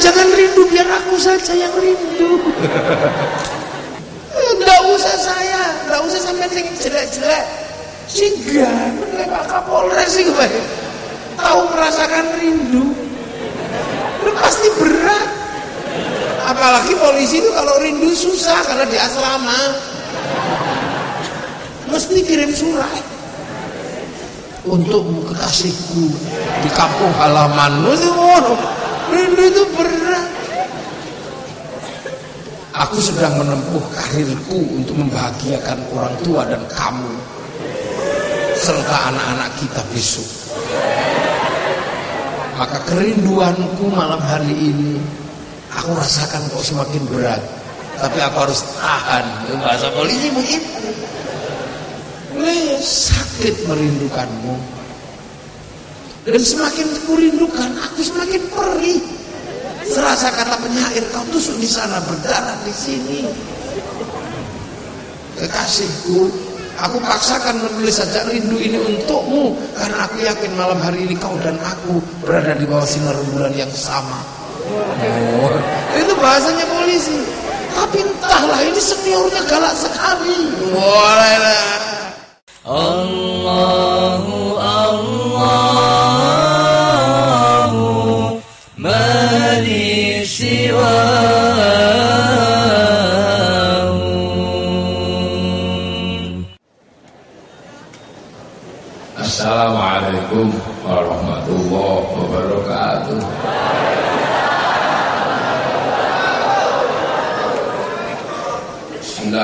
jangan rindu biar aku saja yang rindu. Enggak usah saya, enggak usah sampai sing jelek-jelek. Sehingga Pak Kapolres sih gue tahu merasakan rindu. Itu pasti berat. Apalagi polisi itu kalau rindu susah karena di asrama. Mesti kirim surat untuk kekasihku di kampung halamanmu rindu itu berat. Aku sedang menempuh karirku untuk membahagiakan orang tua dan kamu serta anak-anak kita besok. Maka kerinduanku malam hari ini aku rasakan kok semakin berat. Tapi aku harus tahan. Bahasa polisi begitu sakit merindukanmu dan semakin kurindukan aku semakin perih. Serasa kata penyair kau tusuk di sana berdarah di sini. Kekasihku aku paksakan menulis sajak rindu ini untukmu karena aku yakin malam hari ini kau dan aku berada di bawah sinar bulan yang sama. Oh, itu bahasanya polisi. Tapi entahlah ini seniornya galak sekali. Boleh lah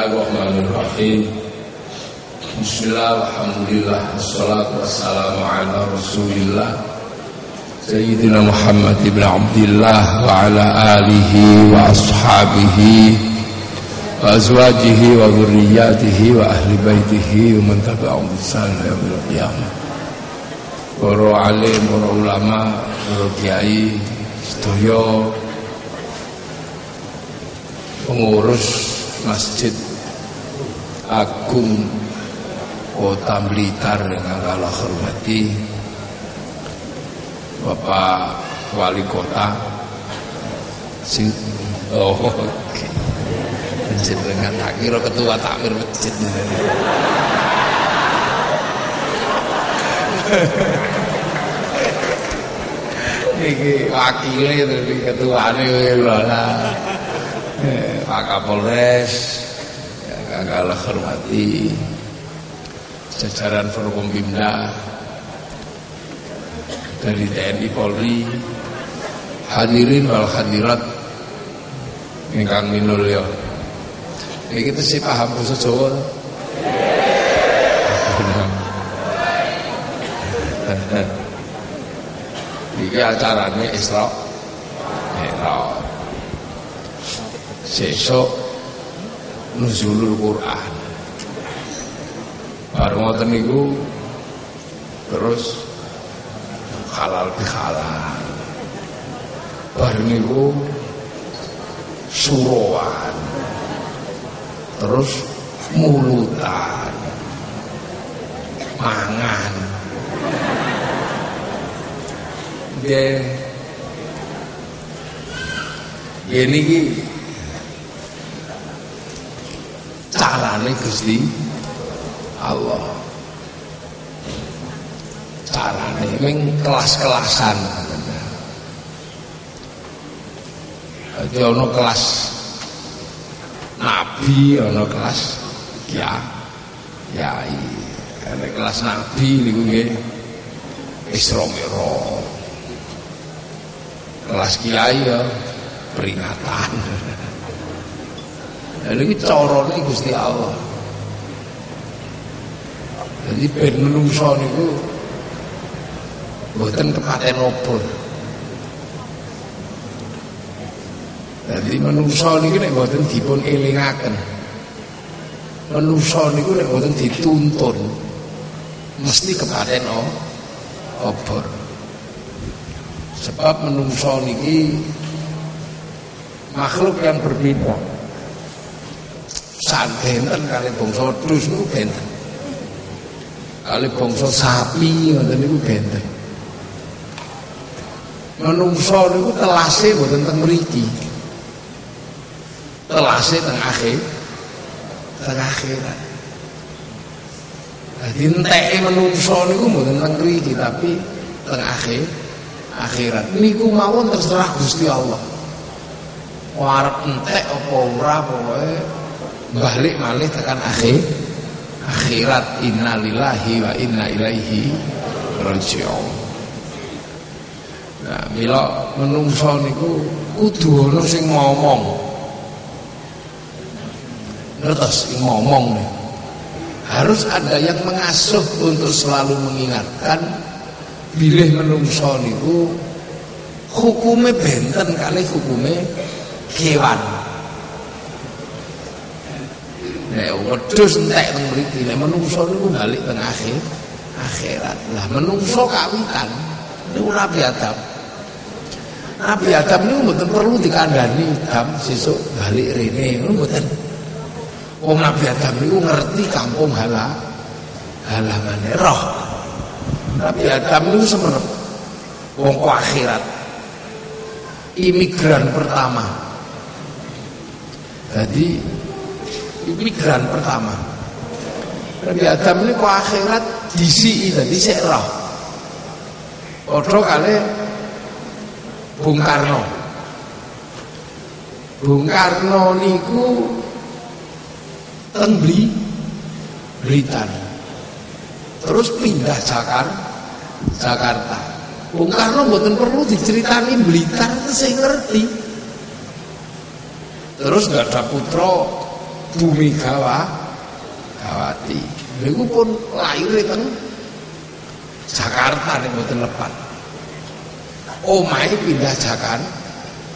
Bismillahirrahmanirrahim. Bismillahirrahmanirrahim. Wassalatu wassalamu ala rasulillah. Sayyidina Muhammad ibn Abdullah Wa ala alihi wa ashabihi Wa azwajihi wa zurriyatihi Wa ahli baytihi Wa mentaba'um taba'um bisana ya bil qiyamah. Para alim, para ulama, para kiai, sedaya pengurus masjid Agung Kota Blitar yang kalau hormati Bapak Wali Kota. Sing oh okay. dengan tak kira ketua takmir masjid. Iki wakile lho lah Pak Kapolres yang kalah hormati. Jajaran Forkompimda dari TNI Polri hadirin wal hadirat ingkang minulya. Ini kita sih paham bahasa Jawa. Iki acaranya Isra Mi'raj. Sesuk nuzulul Quran. Bar ngoten niku terus halal bihalal. Bar niku suruhan. Terus mulutan. Mangan. Dia ini ki carane Gusti Allah. Carane ming kelas-kelasan. Jadi ono kelas nabi ono kelas ya yai karena kelas nabi niku nggih Isra Mi'raj kelas kiai ya peringatan Jadi carane Gusti Allah jadi ben menungso niku mboten kepaten apa. Jadi menungso niku nek mboten dipun elingaken. Menungso niku nek mboten dituntun mesti kepaten obor. Sebab menungso niki makhluk yang berbeda. Santen kali bangsa terus niku benten kali bangsa sapi ngoten niku benten menungso niku telase mboten teng mriki. Telase teng akhir teng. Dadi enteke menungso niku mboten teng mriki tapi teng akhir akhirat. Niku mawon terserah Gusti Allah. Warep entek apa ora pokoke balik malih tekan akhir akhirat innalillahi wa inna ilaihi raji'un. Nah, mila menungso niku kudu ana sing ngomong. Sing ngomong nih. Harus ada yang mengasuh untuk selalu mengingatkan bilih menungso niku hukume benten kali hukume kewan. Nek wedhus entek teng mriki, nek menungso niku balik teng akhir akhirat. Lah menungso kawitan niku Nabi Adam. Nabi Adam niku mboten perlu dikandani Adam sesuk balik rene niku mboten. Wong Nabi Adam niku ngerti kampung hala halamane roh. Nabi Adam niku semenep wong akhirat. Imigran pertama. Jadi imigran pertama. Nabi Adam ini ku akhirat disi dadi sik roh. Kali Bung Karno. Bung Karno niku teng Blitar. Terus pindah Jakarta. Jakarta. Bung Karno mboten perlu diceritani Blitar saya ngerti. Terus gak ada putra Bumi Gawa Gawati. Niku pun lahir teng Jakarta nih mboten lepat. Omahe pindah Jakarta.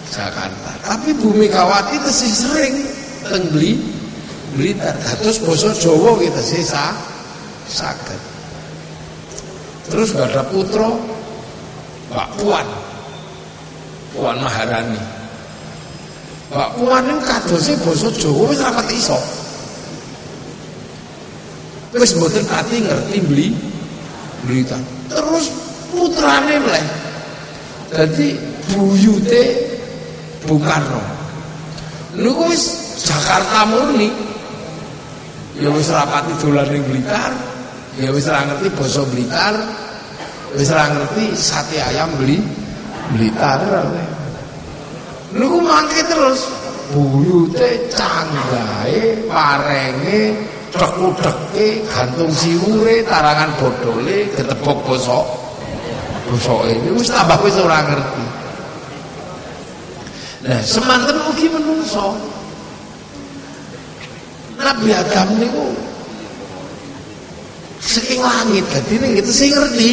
Jakarta. Tapi Bumi Gawati tesih sering teng Blitar. Terus basa Jawa kita sisa saged. Terus gak ada putra Mbak Puan. Puan Maharani. Mbak Puan itu kadose basa Jawa wis ra pati iso. Wis mboten pati ngerti beli berita. Terus putrane mleh. Dadi buyute Bung Karno. Niku wis Jakarta murni. Ya wis ra pati dolan ning Blitar. Ya wis ngerti basa Blitar. Wis ngerti sate ayam beli Blitar. Niku mangke terus. Buyute canggahe parenge tekudeke gantung siwure tarangan bodole getebok bosok. Bosoke wis tambah wis ora ngerti. Nah semanten ugi menungso. Nabi Adam niku saking langit dadi ning itu sing ngerti.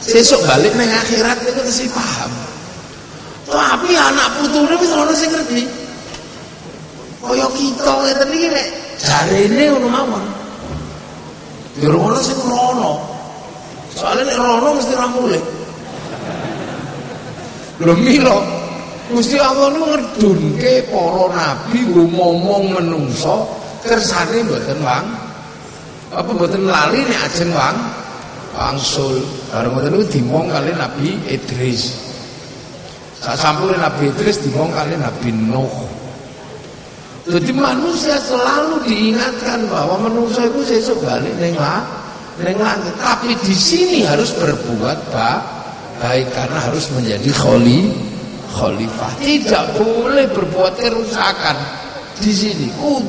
Sesuk balik ning akhirat niku sing paham tapi anak putune wis ora sing ngerti. Kaya kita ngeten iki nek. Jarene ngono mawon. Ya ora sing rono. Soalnya nek rono mesti ra mulih. Lho mila Gusti Allah niku ngedunke para nabi ngomong menungso kersane mboten wang. Apa mboten lali nek ajeng wang? Wangsul. Bareng ngoten niku dimong kali Nabi Idris sasampune Nabi Idris dimong Nabi Nuh jadi manusia selalu diingatkan bahwa manusia itu sesuk balik neng neng langit. Tapi di sini harus berbuat baik, baik karena harus menjadi kholi, khalifah. Tidak boleh berbuat kerusakan di sini.